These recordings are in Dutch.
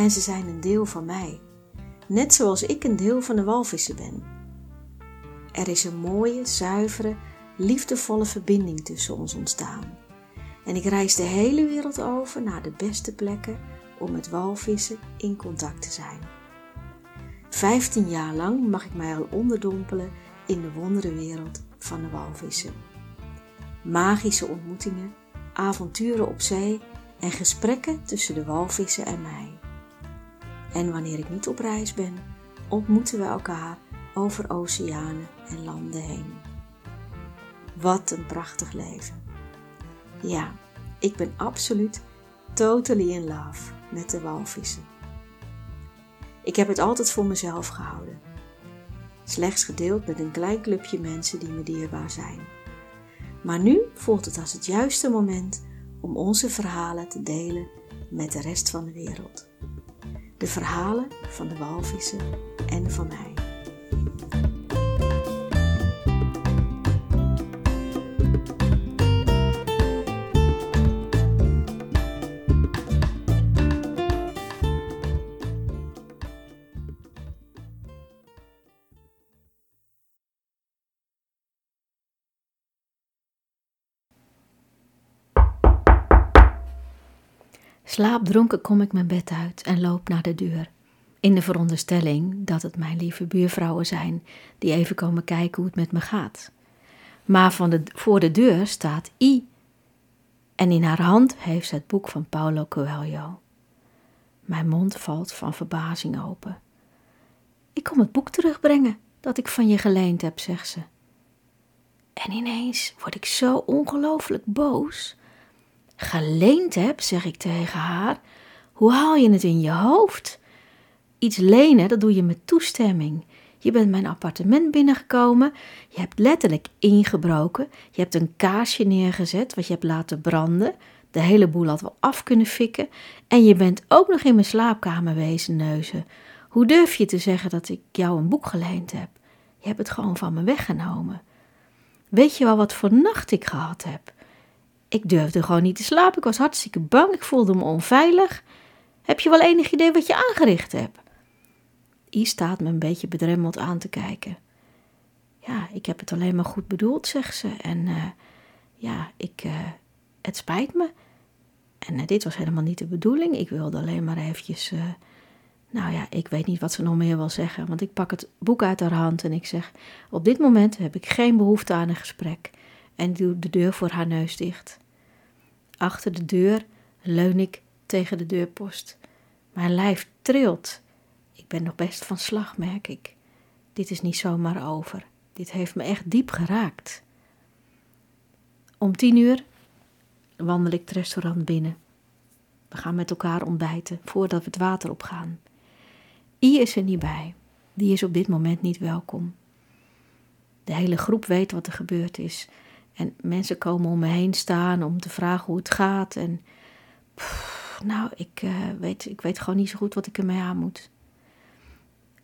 en ze zijn een deel van mij, net zoals ik een deel van de walvissen ben. Er is een mooie, zuivere, liefdevolle verbinding tussen ons ontstaan. En ik reis de hele wereld over naar de beste plekken om met walvissen in contact te zijn. Vijftien jaar lang mag ik mij al onderdompelen in de wonderenwereld van de walvissen. Magische ontmoetingen, avonturen op zee en gesprekken tussen de walvissen en mij. En wanneer ik niet op reis ben, ontmoeten we elkaar over oceanen en landen heen. Wat een prachtig leven. Ja, ik ben absoluut totally in love met de walvissen. Ik heb het altijd voor mezelf gehouden. Slechts gedeeld met een klein clubje mensen die me dierbaar zijn. Maar nu voelt het als het juiste moment om onze verhalen te delen met de rest van de wereld. De verhalen van de walvissen en van mij. Slaapdronken kom ik mijn bed uit en loop naar de deur. In de veronderstelling dat het mijn lieve buurvrouwen zijn die even komen kijken hoe het met me gaat. Maar van voor de deur staat I. En in haar hand heeft ze het boek van Paulo Coelho. Mijn mond valt van verbazing open. Ik kom het boek terugbrengen dat ik van je geleend heb, zegt ze. En ineens word ik zo ongelooflijk boos geleend heb, zeg ik tegen haar. Hoe haal je het in je hoofd? Iets lenen, dat doe je met toestemming. Je bent mijn appartement binnengekomen. Je hebt letterlijk ingebroken. Je hebt een kaarsje neergezet wat je hebt laten branden. De hele boel had wel af kunnen fikken. En je bent ook nog in mijn slaapkamer wezen neuzen. Hoe durf je te zeggen dat ik jou een boek geleend heb? Je hebt het gewoon van me weggenomen. Weet je wel wat voor nacht ik gehad heb? Ik durfde gewoon niet te slapen. Ik was hartstikke bang. Ik voelde me onveilig. Heb je wel enig idee wat je aangericht hebt? I staat me een beetje bedremmeld aan te kijken. Ja, ik heb het alleen maar goed bedoeld, zegt ze. En uh, ja, ik, uh, het spijt me. En uh, dit was helemaal niet de bedoeling. Ik wilde alleen maar eventjes. nou ja, ik weet niet wat ze nog meer wil zeggen. Want ik pak het boek uit haar hand en ik zeg: Op dit moment heb ik geen behoefte aan een gesprek. En doe de deur voor haar neus dicht. Achter de deur leun ik tegen de deurpost. Mijn lijf trilt. Ik ben nog best van slag, merk ik. Dit is niet zomaar over. Dit heeft me echt diep geraakt. Om tien uur wandel ik het restaurant binnen. We gaan met elkaar ontbijten voordat we het water opgaan. I is er niet bij. Die is op dit moment niet welkom. De hele groep weet wat er gebeurd is. En mensen komen om me heen staan om te vragen hoe het gaat. En nou, ik, uh, weet, ik weet gewoon niet zo goed wat ik ermee aan moet.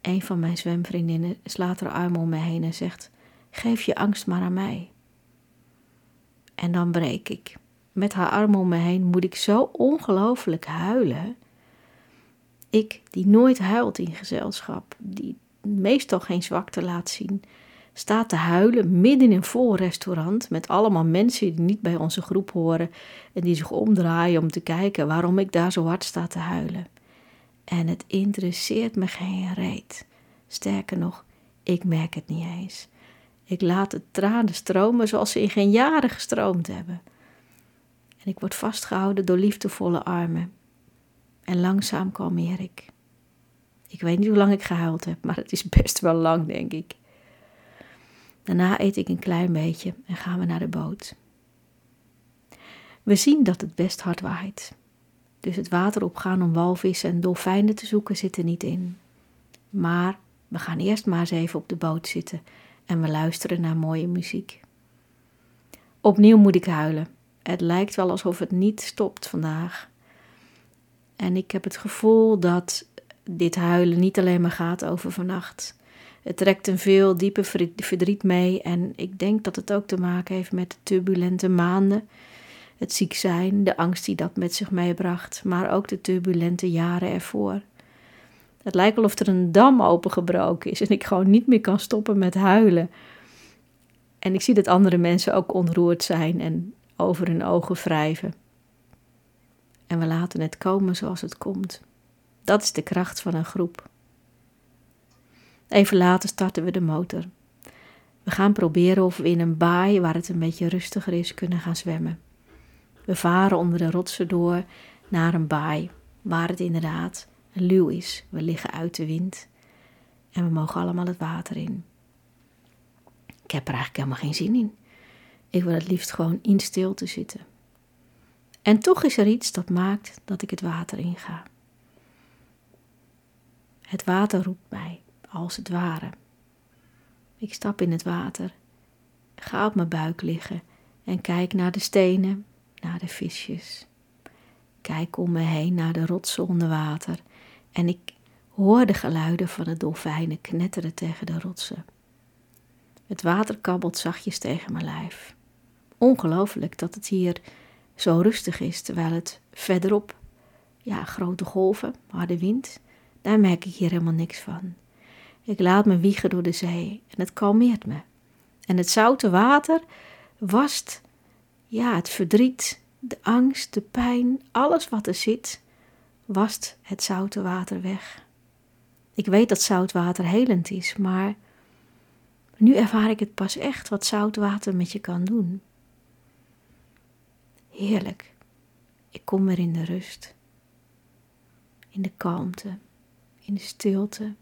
Een van mijn zwemvriendinnen slaat haar arm om me heen en zegt: Geef je angst maar aan mij. En dan breek ik. Met haar arm om me heen moet ik zo ongelooflijk huilen. Ik, die nooit huilt in gezelschap, die meestal geen zwakte laat zien, staat te huilen midden in een vol restaurant met allemaal mensen die niet bij onze groep horen en die zich omdraaien om te kijken waarom ik daar zo hard sta te huilen. En het interesseert me geen reet. Sterker nog, ik merk het niet eens. Ik laat de tranen stromen zoals ze in geen jaren gestroomd hebben. En ik word vastgehouden door liefdevolle armen. En langzaam kalmeer ik. Ik weet niet hoe lang ik gehuild heb, maar het is best wel lang, denk ik. Daarna eet ik een klein beetje en gaan we naar de boot. We zien dat het best hard waait. Dus het water opgaan om walvissen en dolfijnen te zoeken zit er niet in. Maar we gaan eerst maar eens even op de boot zitten en we luisteren naar mooie muziek. Opnieuw moet ik huilen. Het lijkt wel alsof het niet stopt vandaag. En ik heb het gevoel dat dit huilen niet alleen maar gaat over vannacht. Het trekt een veel dieper verdriet mee en ik denk dat het ook te maken heeft met de turbulente maanden. Het ziek zijn, de angst die dat met zich meebracht, maar ook de turbulente jaren ervoor. Het lijkt wel of er een dam opengebroken is en ik gewoon niet meer kan stoppen met huilen. En ik zie dat andere mensen ook ontroerd zijn en over hun ogen wrijven. En we laten het komen zoals het komt. Dat is de kracht van een groep. Even later starten we de motor. We gaan proberen of we in een baai waar het een beetje rustiger is kunnen gaan zwemmen. We varen onder de rotsen door naar een baai waar het inderdaad luw is. We liggen uit de wind en we mogen allemaal het water in. Ik heb er eigenlijk helemaal geen zin in. Ik wil het liefst gewoon in stilte zitten. En toch is er iets dat maakt dat ik het water inga. Het water roept mij, als het ware. Ik stap in het water, ga op mijn buik liggen en kijk naar de stenen, naar de visjes. Kijk om me heen naar de rotsen onder water en ik hoor de geluiden van de dolfijnen knetteren tegen de rotsen. Het water kabbelt zachtjes tegen mijn lijf. Ongelooflijk dat het hier zo rustig is, terwijl het verderop, ja, grote golven, harde wind, daar merk ik hier helemaal niks van. Ik laat me wiegen door de zee en het kalmeert me. En het zoute water wast, ja, het verdriet, de angst, de pijn, alles wat er zit, wast het zoute water weg. Ik weet dat zout water helend is, maar nu ervaar ik het pas echt wat zout water met je kan doen. Heerlijk. Ik kom weer in de rust, in de kalmte, in de stilte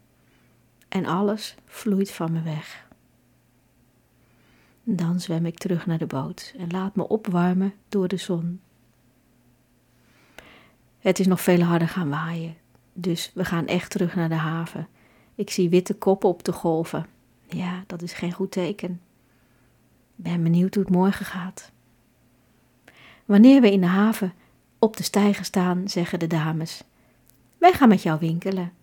en alles vloeit van me weg. Dan zwem ik terug naar de boot en laat me opwarmen door de zon. Het is nog veel harder gaan waaien, dus we gaan echt terug naar de haven. Ik zie witte koppen op de golven. Ja, dat is geen goed teken. Ben benieuwd hoe het morgen gaat. Wanneer we in de haven op de steiger staan, zeggen de dames: Wij gaan met jou winkelen.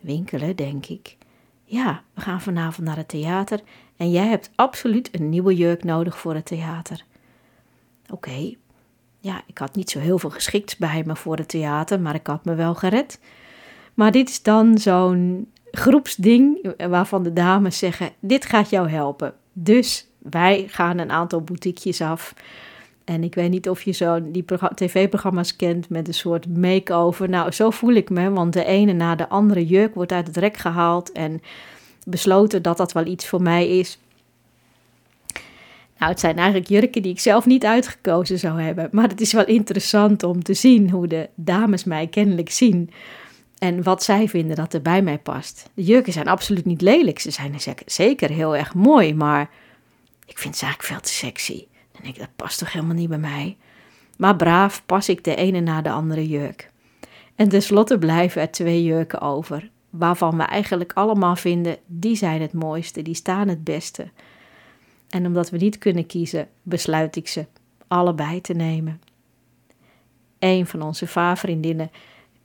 Winkelen, denk ik. Ja, we gaan vanavond naar het theater en jij hebt absoluut een nieuwe jurk nodig voor het theater. Oké, ja, ik had niet zo heel veel geschikt bij me voor het theater, maar ik had me wel gered. Maar dit is dan zo'n groepsding waarvan de dames zeggen: Dit gaat jou helpen. Dus wij gaan een aantal boutiquejes af. En ik weet niet of je zo die tv-programma's kent met een soort make-over. Nou, zo voel ik me, want de ene na de andere jurk wordt uit het rek gehaald en besloten dat dat wel iets voor mij is. Nou, het zijn eigenlijk jurken die ik zelf niet uitgekozen zou hebben. Maar het is wel interessant om te zien hoe de dames mij kennelijk zien. En wat zij vinden dat er bij mij past. De jurken zijn absoluut niet lelijk. Ze zijn zeker heel erg mooi. Maar ik vind ze eigenlijk veel te sexy. Denk ik, dat past toch helemaal niet bij mij. Maar braaf pas ik de ene na de andere jurk. En tenslotte blijven er twee jurken over. Waarvan we eigenlijk allemaal vinden, die zijn het mooiste, die staan het beste. En omdat we niet kunnen kiezen, besluit ik ze allebei te nemen. Een van onze vaarvriendinnen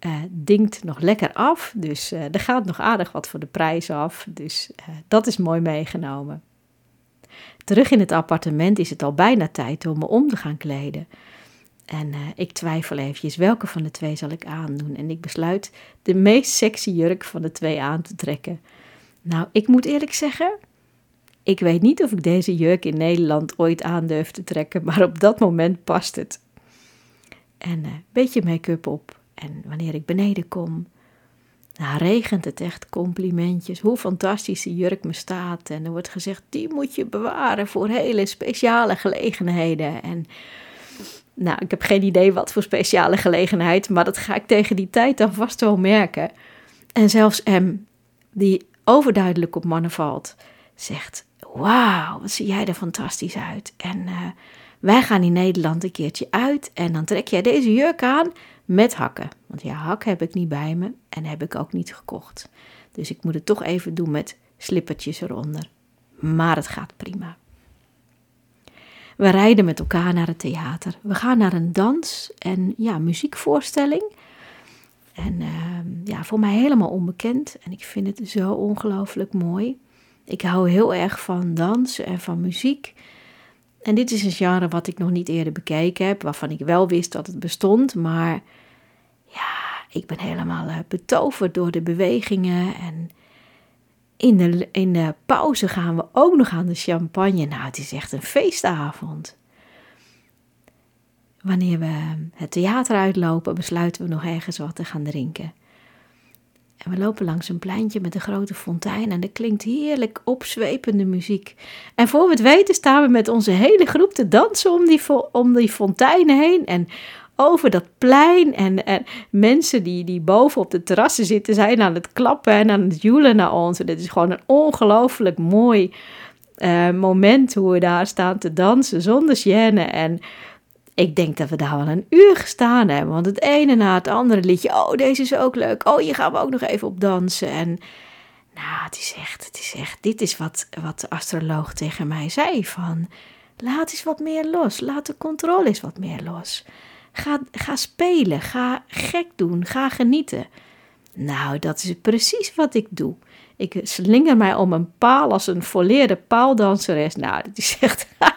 uh, dinkt nog lekker af, dus uh, er gaat nog aardig wat voor de prijs af. Dus uh, dat is mooi meegenomen. Terug in het appartement is het al bijna tijd om me om te gaan kleden. En ik twijfel eventjes welke van de twee zal ik aandoen. En ik besluit de meest sexy jurk van de twee aan te trekken. Nou, ik moet eerlijk zeggen, ik weet niet of ik deze jurk in Nederland ooit aandurf te trekken, maar op dat moment past het. En een beetje make-up op. En wanneer ik beneden kom, nou, regent het echt complimentjes. Hoe fantastisch die jurk me staat. En er wordt gezegd, die moet je bewaren voor hele speciale gelegenheden. En nou, ik heb geen idee wat voor speciale gelegenheid, maar dat ga ik tegen die tijd dan vast wel merken. En zelfs M, die overduidelijk op mannen valt, zegt: Wauw, wat zie jij er fantastisch uit. En uh, wij gaan in Nederland een keertje uit en dan trek jij deze jurk aan met hakken. Want ja, hakken heb ik niet bij me en heb ik ook niet gekocht. Dus ik moet het toch even doen met slippertjes eronder. Maar het gaat prima. We rijden met elkaar naar het theater. We gaan naar een dans- en ja, muziekvoorstelling. En ehm, ja, voor mij helemaal onbekend. En ik vind het zo ongelooflijk mooi. Ik hou heel erg van dansen en van muziek. En dit is een genre wat ik nog niet eerder bekeken heb, waarvan ik wel wist dat het bestond. Maar ik ben helemaal uh, betoverd door de bewegingen. En in de, in de pauze gaan we ook nog aan de champagne. Nou, het is echt een feestavond. Wanneer we het theater uitlopen, besluiten we nog ergens wat te gaan drinken. En we lopen langs een pleintje met een grote fontein en er klinkt heerlijk opzwepende muziek. En voor we het weten staan we met onze hele groep te dansen om die, om die fontein heen en over dat plein. En, en mensen die, die boven op de terrassen zitten zijn aan het klappen en aan het joelen naar ons. En het is gewoon een ongelooflijk mooi uh, moment hoe we daar staan te dansen zonder gêne en ik denk dat we daar wel een uur gestaan hebben. Want het ene na het andere liedje. Oh, deze is ook leuk. Oh, hier gaan we ook nog even op dansen. En nou, het is echt, het is echt. Dit is wat, wat de astroloog tegen mij zei: van laat eens wat meer los. Laat de controle eens wat meer los. Ga, ga spelen. Ga gek doen. Ga genieten. Nou, dat is precies wat ik doe. Ik slinger mij om een paal als een volleerde paaldanseres. Nou, dat is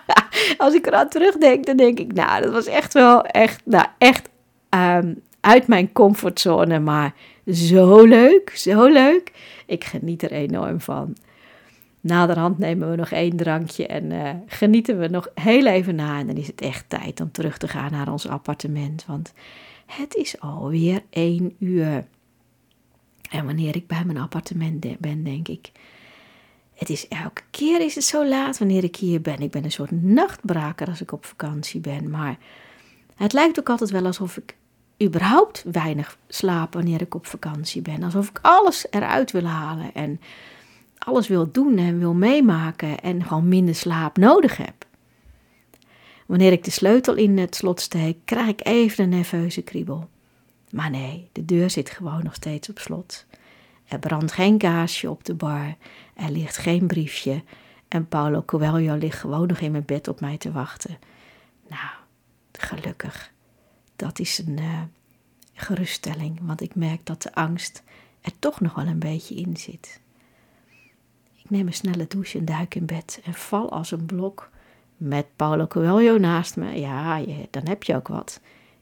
als ik eraan terugdenk, dan denk ik, nou, dat was echt wel echt, nou, echt um, uit mijn comfortzone. Maar zo leuk, zo leuk. Ik geniet er enorm van. Naderhand nemen we nog één drankje en uh, genieten we nog heel even na. En dan is het echt tijd om terug te gaan naar ons appartement. Want het is alweer één uur. En wanneer ik bij mijn appartement ben, denk ik. Het is elke keer is het zo laat wanneer ik hier ben. Ik ben een soort nachtbraker als ik op vakantie ben. Maar het lijkt ook altijd wel alsof ik überhaupt weinig slaap wanneer ik op vakantie ben. Alsof ik alles eruit wil halen en alles wil doen en wil meemaken en gewoon minder slaap nodig heb. Wanneer ik de sleutel in het slot steek, krijg ik even een nerveuze kriebel. Maar nee, de deur zit gewoon nog steeds op slot. Er brandt geen kaarsje op de bar, er ligt geen briefje en Paulo Coelho ligt gewoon nog in mijn bed op mij te wachten. Nou, gelukkig. Dat is een uh, geruststelling, want ik merk dat de angst er toch nog wel een beetje in zit. Ik neem een snelle douche en duik in bed en val als een blok met Paulo Coelho naast me. Ja, je, dan heb je ook wat.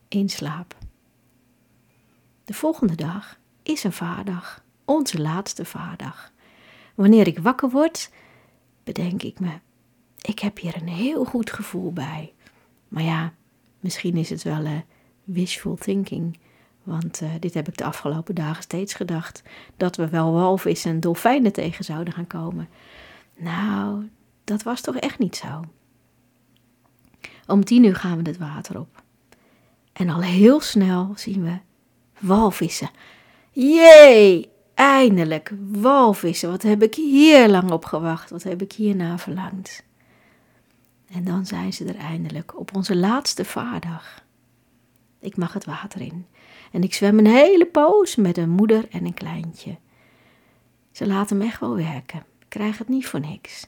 In slaap. De volgende dag is een vaardag, onze laatste vaardag. Wanneer ik wakker word, bedenk ik me, ik heb hier een heel goed gevoel bij. Maar ja, misschien is het wel uh, wishful thinking. Want uh, dit heb ik de afgelopen dagen steeds gedacht. Dat we wel walvissen en dolfijnen tegen zouden gaan komen. Nou, dat was toch echt niet zo. Om tien uur gaan we het water op. En al heel snel zien we walvissen. Jee, eindelijk walvissen. Wat heb ik hier lang op gewacht? Wat heb ik hierna verlangd? En dan zijn ze er eindelijk op onze laatste vaardag. Ik mag het water in en ik zwem een hele poos met een moeder en een kleintje. Ze laten me echt wel werken. Ik krijg het niet voor niks.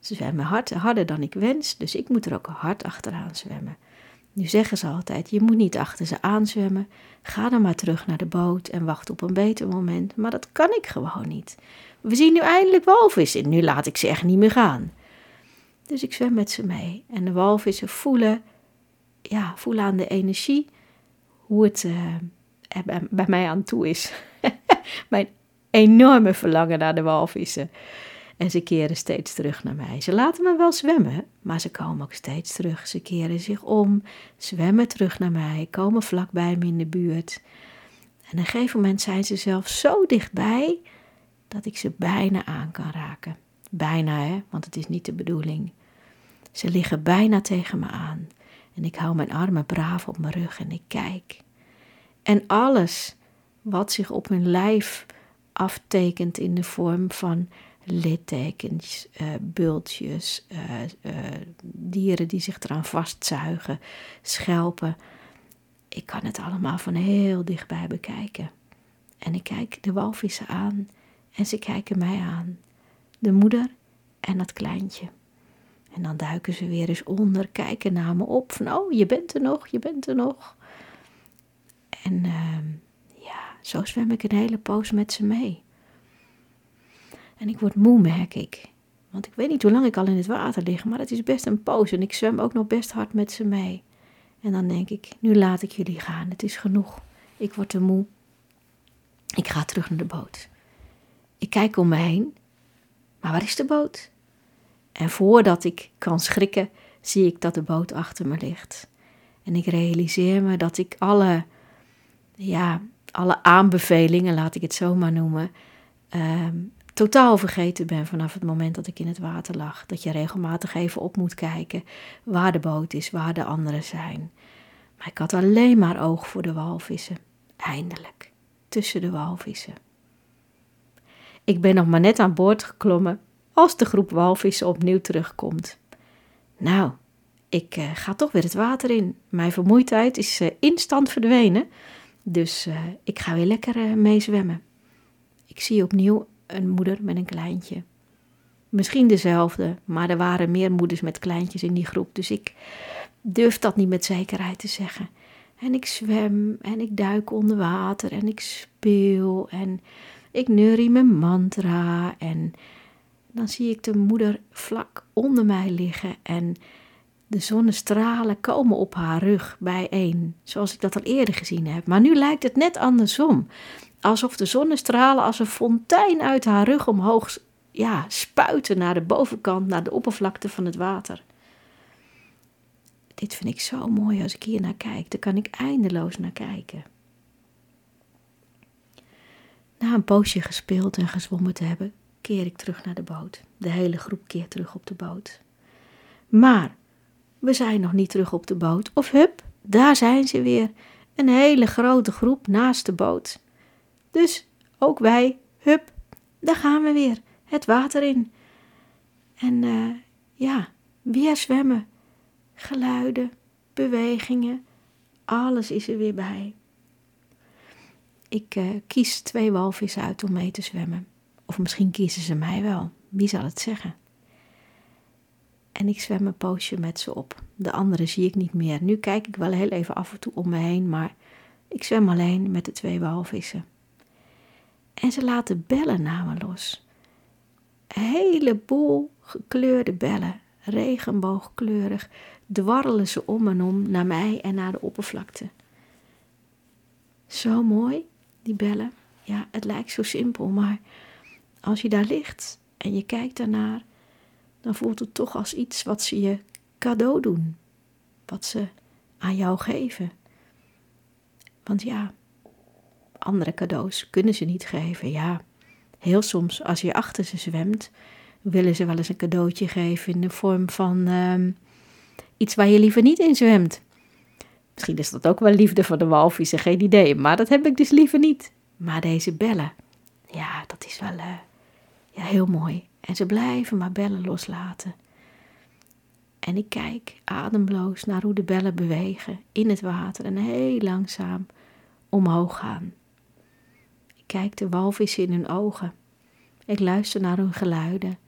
Ze zwemmen hard, harder dan ik wens, dus ik moet er ook hard achteraan zwemmen. Nu zeggen ze altijd: je moet niet achter ze aanzwemmen. Ga dan maar terug naar de boot en wacht op een beter moment. Maar dat kan ik gewoon niet. We zien nu eindelijk walvissen. Nu laat ik ze echt niet meer gaan. Dus ik zwem met ze mee. En de walvissen voelen, ja, voelen aan de energie hoe het er bij mij aan toe is. Mijn enorme verlangen naar de walvissen. En ze keren steeds terug naar mij. Ze laten me wel zwemmen, maar ze komen ook steeds terug. Ze keren zich om, zwemmen terug naar mij, komen vlakbij me in de buurt. En op een gegeven moment zijn ze zelf zo dichtbij dat ik ze bijna aan kan raken. Bijna, hè, want het is niet de bedoeling. Ze liggen bijna tegen me aan. En ik hou mijn armen braaf op mijn rug en ik kijk. En alles wat zich op mijn lijf aftekent in de vorm van littekens, uh, bultjes, uh, uh, dieren die zich eraan vastzuigen, schelpen. ik kan het allemaal van heel dichtbij bekijken. En ik kijk de walvissen aan en ze kijken mij aan. De moeder en dat kleintje. En dan duiken ze weer eens onder, kijken naar me op. Van, oh, je bent er nog, je bent er nog. En uh, ja, zo zwem ik een hele poos met ze mee. En ik word moe, merk ik. Want ik weet niet hoe lang ik al in het water lig, maar het is best een poos. En ik zwem ook nog best hard met ze mee. En dan denk ik, nu laat ik jullie gaan. Het is genoeg. Ik word te moe. Ik ga terug naar de boot. Ik kijk om me heen. Maar waar is de boot? En voordat ik kan schrikken, zie ik dat de boot achter me ligt. En ik realiseer me dat ik alle, ja, alle aanbevelingen, laat ik het zo maar noemen, ehm, totaal vergeten ben vanaf het moment dat ik in het water lag. Dat je regelmatig even op moet kijken waar de boot is, waar de anderen zijn. Maar ik had alleen maar oog voor de walvissen. Eindelijk, tussen de walvissen. Ik ben nog maar net aan boord geklommen als de groep walvissen opnieuw terugkomt. Nou, ik uh, ga toch weer het water in. Mijn vermoeidheid is uh, instant verdwenen. Dus uh, ik ga weer lekker meezwemmen. Ik zie opnieuw een moeder met een kleintje. Misschien dezelfde, maar er waren meer moeders met kleintjes in die groep. Dus ik durf dat niet met zekerheid te zeggen. En ik zwem en ik duik onder water en ik speel en ik neurie mijn mantra en dan zie ik de moeder vlak onder mij liggen en de zonnestralen komen op haar rug bijeen, zoals ik dat al eerder gezien heb. Maar nu lijkt het net andersom, alsof de zonnestralen als een fontein uit haar rug omhoog ja, spuiten naar de bovenkant, naar de oppervlakte van het water. Dit vind ik zo mooi als ik hier naar kijk. Daar kan ik eindeloos naar kijken. Na een poosje gespeeld en gezwommen te hebben, keer ik terug naar de boot. De hele groep keert terug op de boot. Maar we zijn nog niet terug op de boot. Of hup, daar zijn ze weer. Een hele grote groep naast de boot. Dus ook wij, hup, daar gaan we weer. Het water in. En uh, ja, weer zwemmen. Geluiden, bewegingen, alles is er weer bij. Ik uh, kies twee walvissen uit om mee te zwemmen. Of misschien kiezen ze mij wel. Wie zal het zeggen? En ik zwem een poosje met ze op. De andere zie ik niet meer. Nu kijk ik wel heel even af en toe om me heen, maar ik zwem alleen met de twee walvissen. En ze laten bellen naar me los. Een heleboel gekleurde bellen, regenboogkleurig, dwarrelen ze om en om naar mij en naar de oppervlakte. Zo mooi, die bellen. Ja, het lijkt zo simpel, maar als je daar ligt en je kijkt daarnaar, dan voelt het toch als iets wat ze je cadeau doen. Wat ze aan jou geven. Want ja, andere cadeaus kunnen ze niet geven. Ja, heel soms als je achter ze zwemt, willen ze wel eens een cadeautje geven in de vorm van ehm, iets waar je liever niet in zwemt. Misschien is dat ook wel liefde voor de walvissen, geen idee. Maar dat heb ik dus liever niet. Maar deze bellen, ja, dat is wel uh, ja, heel mooi. En ze blijven maar bellen loslaten. En ik kijk ademloos naar hoe de bellen bewegen in het water en heel langzaam omhoog gaan. Ik kijk de walvissen in hun ogen. Ik luister naar hun geluiden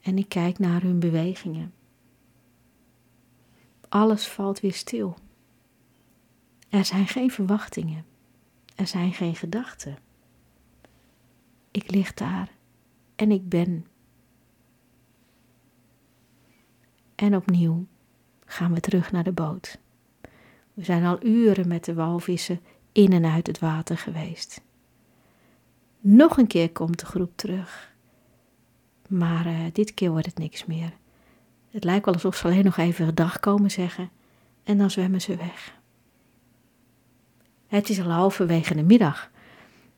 en ik kijk naar hun bewegingen. Alles valt weer stil. Er zijn geen verwachtingen. Er zijn geen gedachten. Ik lig daar en ik ben. En opnieuw gaan we terug naar de boot. We zijn al uren met de walvissen in en uit het water geweest. Nog een keer komt de groep terug. Maar uh, dit keer wordt het niks meer. Het lijkt wel alsof ze alleen nog even dag komen zeggen en dan zwemmen ze weg. Het is al halverwege de middag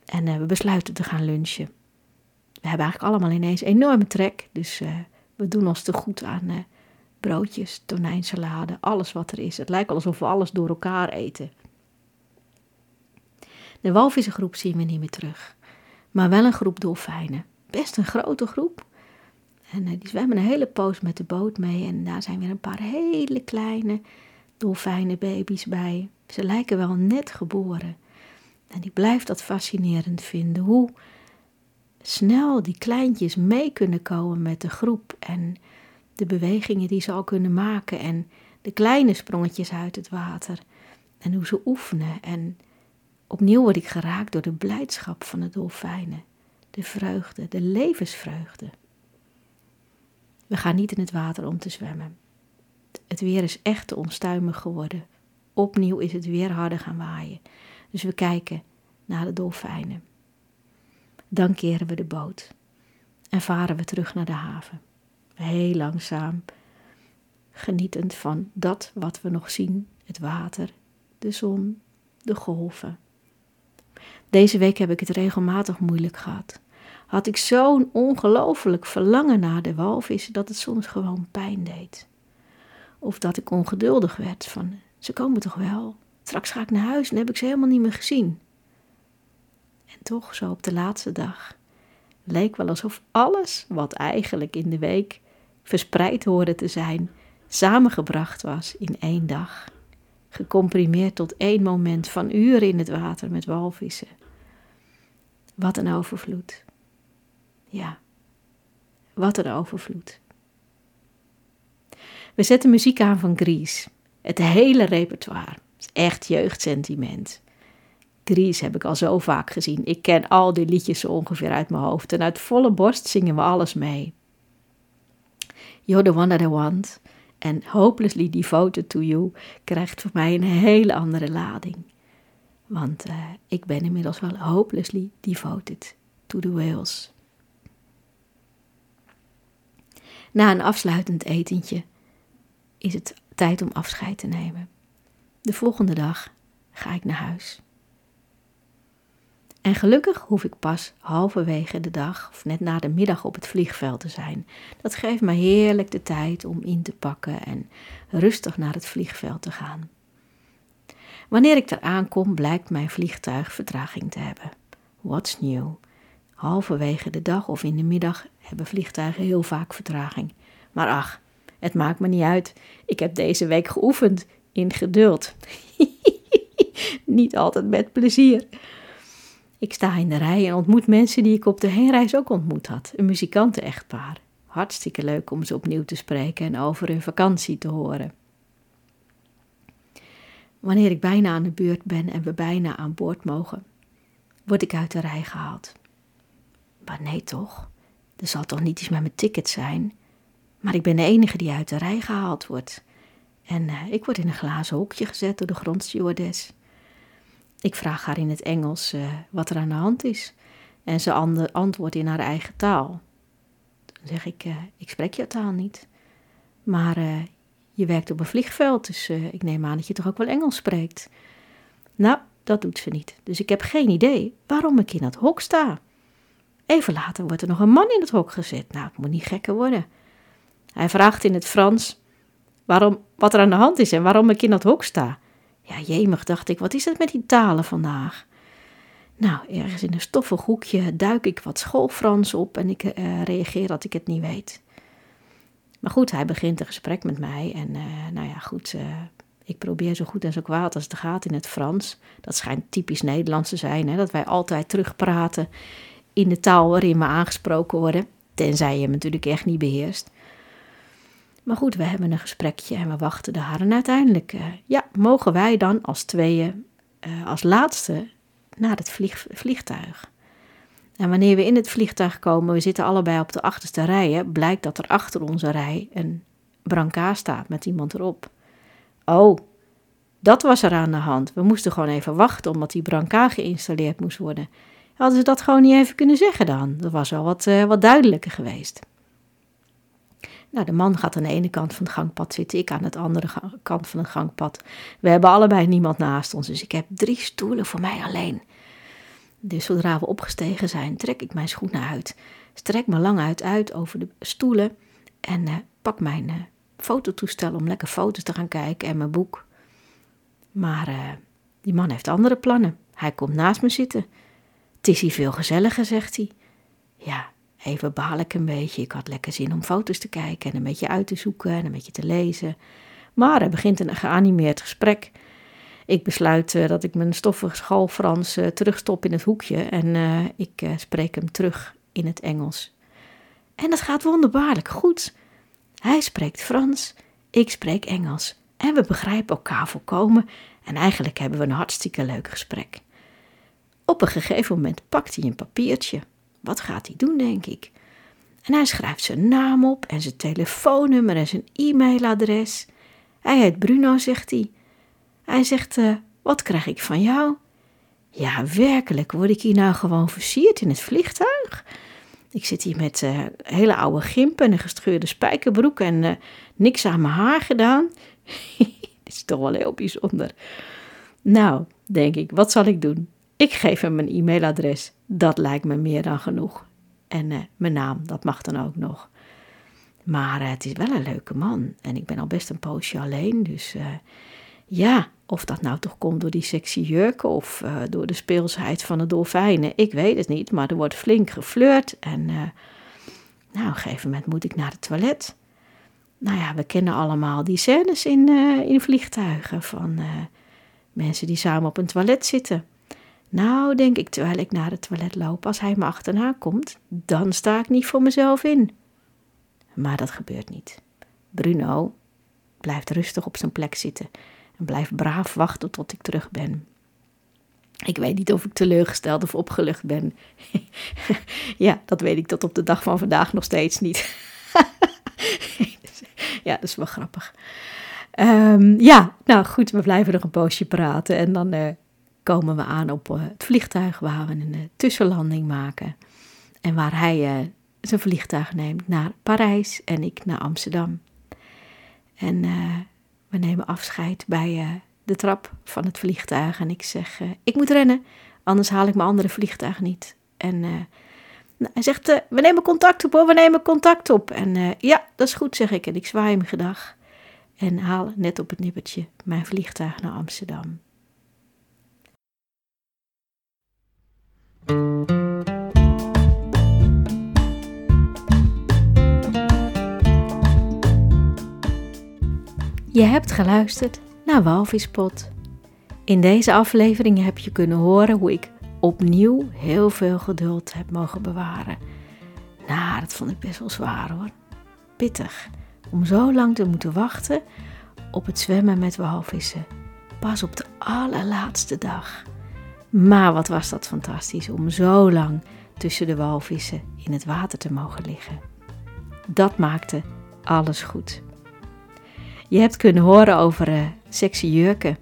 en uh, we besluiten te gaan lunchen. We hebben eigenlijk allemaal ineens enorme trek, dus uh, we doen ons te goed aan uh, broodjes, tonijnsalade, alles wat er is. Het lijkt alsof we alles door elkaar eten. De walvissengroep zien we niet meer terug, maar wel een groep dolfijnen. Best een grote groep. En die zwemmen een hele poos met de boot mee en daar zijn weer een paar hele kleine dolfijnenbaby's bij. Ze lijken wel net geboren. En ik blijf dat fascinerend vinden. Hoe snel die kleintjes mee kunnen komen met de groep. En de bewegingen die ze al kunnen maken. En de kleine sprongetjes uit het water. En hoe ze oefenen. En opnieuw word ik geraakt door de blijdschap van de dolfijnen. De vreugde, de levensvreugde. We gaan niet in het water om te zwemmen. Het weer is echt te onstuimig geworden. Opnieuw is het weer harder gaan waaien. Dus we kijken naar de dolfijnen. Dan keren we de boot en varen we terug naar de haven. Heel langzaam, genietend van dat wat we nog zien: het water, de zon, de golven. Deze week heb ik het regelmatig moeilijk gehad. Had ik zo'n ongelooflijk verlangen naar de walvis dat het soms gewoon pijn deed. Of dat ik ongeduldig werd van, ze komen toch wel? Straks ga ik naar huis en heb ik ze helemaal niet meer gezien. En toch, zo op de laatste dag, leek wel alsof alles wat eigenlijk in de week verspreid hoorde te zijn, samengebracht was in één dag. Gecomprimeerd tot één moment van uren in het water met walvissen. Wat een overvloed. Ja, wat een overvloed. We zetten muziek aan van Grease. Het hele repertoire. echt jeugdsentiment. Grease heb ik al zo vaak gezien. Ik ken al die liedjes zo ongeveer uit mijn hoofd. En uit volle borst zingen we alles mee. You're the one that I want. En Hopelessly Devoted to You krijgt voor mij een hele andere lading. Want uh, ik ben inmiddels wel hopelessly devoted to the whales. Na een afsluitend etentje is het tijd om afscheid te nemen. De volgende dag ga ik naar huis. En gelukkig hoef ik pas halverwege de dag of net na de middag op het vliegveld te zijn. Dat geeft me heerlijk de tijd om in te pakken en rustig naar het vliegveld te gaan. Wanneer ik er aankom, blijkt mijn vliegtuig vertraging te hebben. What's new? Halverwege de dag of in de middag hebben vliegtuigen heel vaak vertraging. Maar ach, het maakt me niet uit. Ik heb deze week geoefend in geduld. niet altijd met plezier. Ik sta in de rij en ontmoet mensen die ik op de heenreis ook ontmoet had. Een muzikanten-echtpaar. Hartstikke leuk om ze opnieuw te spreken en over hun vakantie te horen. Wanneer ik bijna aan de beurt ben en we bijna aan boord mogen, word ik uit de rij gehaald. Maar nee toch, er zal toch niet iets met mijn ticket zijn? Maar ik ben de enige die uit de rij gehaald wordt. En uh, ik word in een glazen hokje gezet door de grondstewardess. Ik vraag haar in het Engels uh, wat er aan de hand is. En ze antwoordt in haar eigen taal. Dan zeg ik, uh, ik spreek je taal niet. Maar je werkt op een vliegveld, dus ik neem aan dat je toch ook wel Engels spreekt. Nou, dat doet ze niet. Dus ik heb geen idee waarom ik in dat hok sta. Even later wordt er nog een man in het hok gezet. Nou, het moet niet gekker worden. Hij vraagt in het Frans waarom, wat er aan de hand is en waarom ik in dat hok sta. Ja, jemig, dacht ik, wat is het met die talen vandaag? Nou, ergens in een stoffig hoekje duik ik wat schoolfrans op en ik uh, reageer dat ik het niet weet. Maar goed, hij begint een gesprek met mij en uh, nou ja, goed, uh, ik probeer zo goed en zo kwaad als het gaat in het Frans. Dat schijnt typisch Nederlands te zijn, hè, dat wij altijd terugpraten in de taal waarin we aangesproken worden, tenzij je hem natuurlijk echt niet beheerst. Maar goed, we hebben een gesprekje en we wachten daar. En uiteindelijk, uh, ja, mogen wij dan als tweeën, uh, als laatste, naar het vlieg, vliegtuig. En wanneer we in het vliegtuig komen, we zitten allebei op de achterste rijen, blijkt dat er achter onze rij een brancard staat met iemand erop. Oh, dat was er aan de hand. We moesten gewoon even wachten omdat die brancard geïnstalleerd moest worden. Hadden ze dat gewoon niet even kunnen zeggen dan? Dat was wel wat, uh, wat duidelijker geweest. Nou, de man gaat aan de ene kant van het gangpad zitten, ik aan de andere kant van het gangpad. We hebben allebei niemand naast ons, dus ik heb drie stoelen voor mij alleen. Dus zodra we opgestegen zijn, trek ik mijn schoenen uit, strek me lang uit uit over de stoelen en uh, pak mijn uh, fototoestel om lekker foto's te gaan kijken en mijn boek. Maar uh, die man heeft andere plannen. Hij komt naast me zitten. Het is hier veel gezelliger, zegt hij. Ja, even baal ik een beetje. Ik had lekker zin om foto's te kijken en een beetje uit te zoeken en een beetje te lezen. Maar er begint een geanimeerd gesprek. ik besluit eh, dat ik mijn stoffig schoolfrans uh, terugstop in het hoekje en uh, ik spreek hem terug in het Engels. En dat gaat wonderbaarlijk goed. Hij spreekt Frans, ik spreek Engels en we begrijpen elkaar volkomen en eigenlijk hebben we een hartstikke leuk gesprek. Op een gegeven moment pakt hij een papiertje. Wat gaat hij doen, denk ik? En hij schrijft zijn naam op en zijn telefoonnummer en zijn e-mailadres. Hij heet Bruno, zegt hij. Hij zegt: uh, Wat krijg ik van jou? Ja, werkelijk, word ik hier nou gewoon versierd in het vliegtuig? Ik zit hier met uh, hele oude gimpen en een gescheurde spijkerbroek en uh, niks aan mijn haar gedaan. Dit is toch wel heel bijzonder. Nou, denk ik, wat zal ik doen? Ik geef hem mijn e-mailadres. Dat lijkt me meer dan genoeg. En uh, mijn naam, dat mag dan ook nog. Maar uh, het is wel een leuke man. En ik ben al best een poosje alleen. Dus uh, ja, of dat nou toch komt door die sexy jurken of door de speelsheid van de dolfijnen. Ik weet het niet, maar er wordt flink geflirt. En nou, op een gegeven moment moet ik naar het toilet. Nou ja, we kennen allemaal die scènes in, in vliegtuigen van mensen die samen op een toilet zitten. Nou, denk ik terwijl ik naar het toilet loop, als hij me achterna komt, dan sta ik niet voor mezelf in. Maar dat gebeurt niet. Bruno blijft rustig op zijn plek zitten en blijft braaf wachten tot ik terug ben. Ik weet niet of ik teleurgesteld of opgelucht ben. ja, dat weet ik tot op de dag van vandaag nog steeds niet. ja, dat is wel grappig. Um, ja, nou goed, we blijven nog een poosje praten en dan uh, komen we aan op eh, het vliegtuig waar we een eh, tussenlanding maken. En waar hij uh, zijn vliegtuig neemt naar Parijs en ik naar Amsterdam. En we nemen afscheid bij de trap van het vliegtuig. En ik zeg: Ik moet rennen, anders haal ik mijn andere vliegtuig niet. En nou, hij zegt: We nemen contact op hoor, we nemen contact op. En ja, dat is goed, zeg ik. En ik zwaai hem gedag. En haal net op het nippertje mijn vliegtuig naar Amsterdam. Je hebt geluisterd naar Walvispot. In deze aflevering heb je kunnen horen hoe ik opnieuw heel veel geduld heb mogen bewaren. Nou, dat vond ik best wel zwaar hoor. Pittig om zo lang te moeten wachten op het zwemmen met walvissen. Pas op de allerlaatste dag. Maar wat was dat fantastisch om zo lang tussen de walvissen in het water te mogen liggen. Dat maakte alles goed. Je hebt kunnen horen over uh, sexy jurken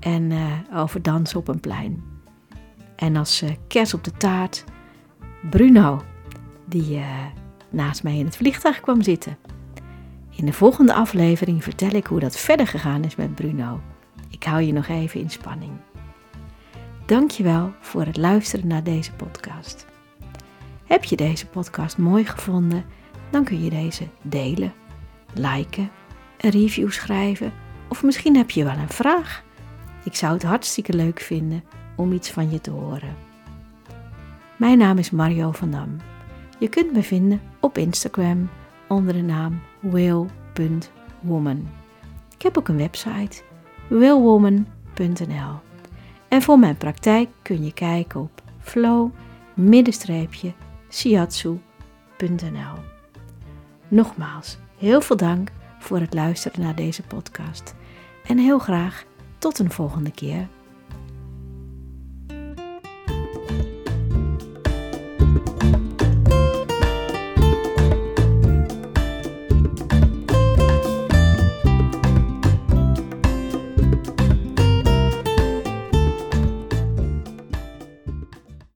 en uh, over dansen op een plein. En als uh, kers op de taart, Bruno, die naast mij in het vliegtuig kwam zitten. In de volgende aflevering vertel ik hoe dat verder gegaan is met Bruno. Ik hou je nog even in spanning. Dankjewel voor het luisteren naar deze podcast. Heb je deze podcast mooi gevonden? Dan kun je deze delen, liken, een review schrijven of misschien heb je wel een vraag. Ik zou het hartstikke leuk vinden om iets van je te horen. Mijn naam is Mario van Dam. Je kunt me vinden op Instagram onder de naam will.woman. Ik heb ook een website willwoman.nl. En voor mijn praktijk kun je kijken op flow-siatsu.nl. Nogmaals, heel veel dank voor het luisteren naar deze podcast. En heel graag tot een volgende keer.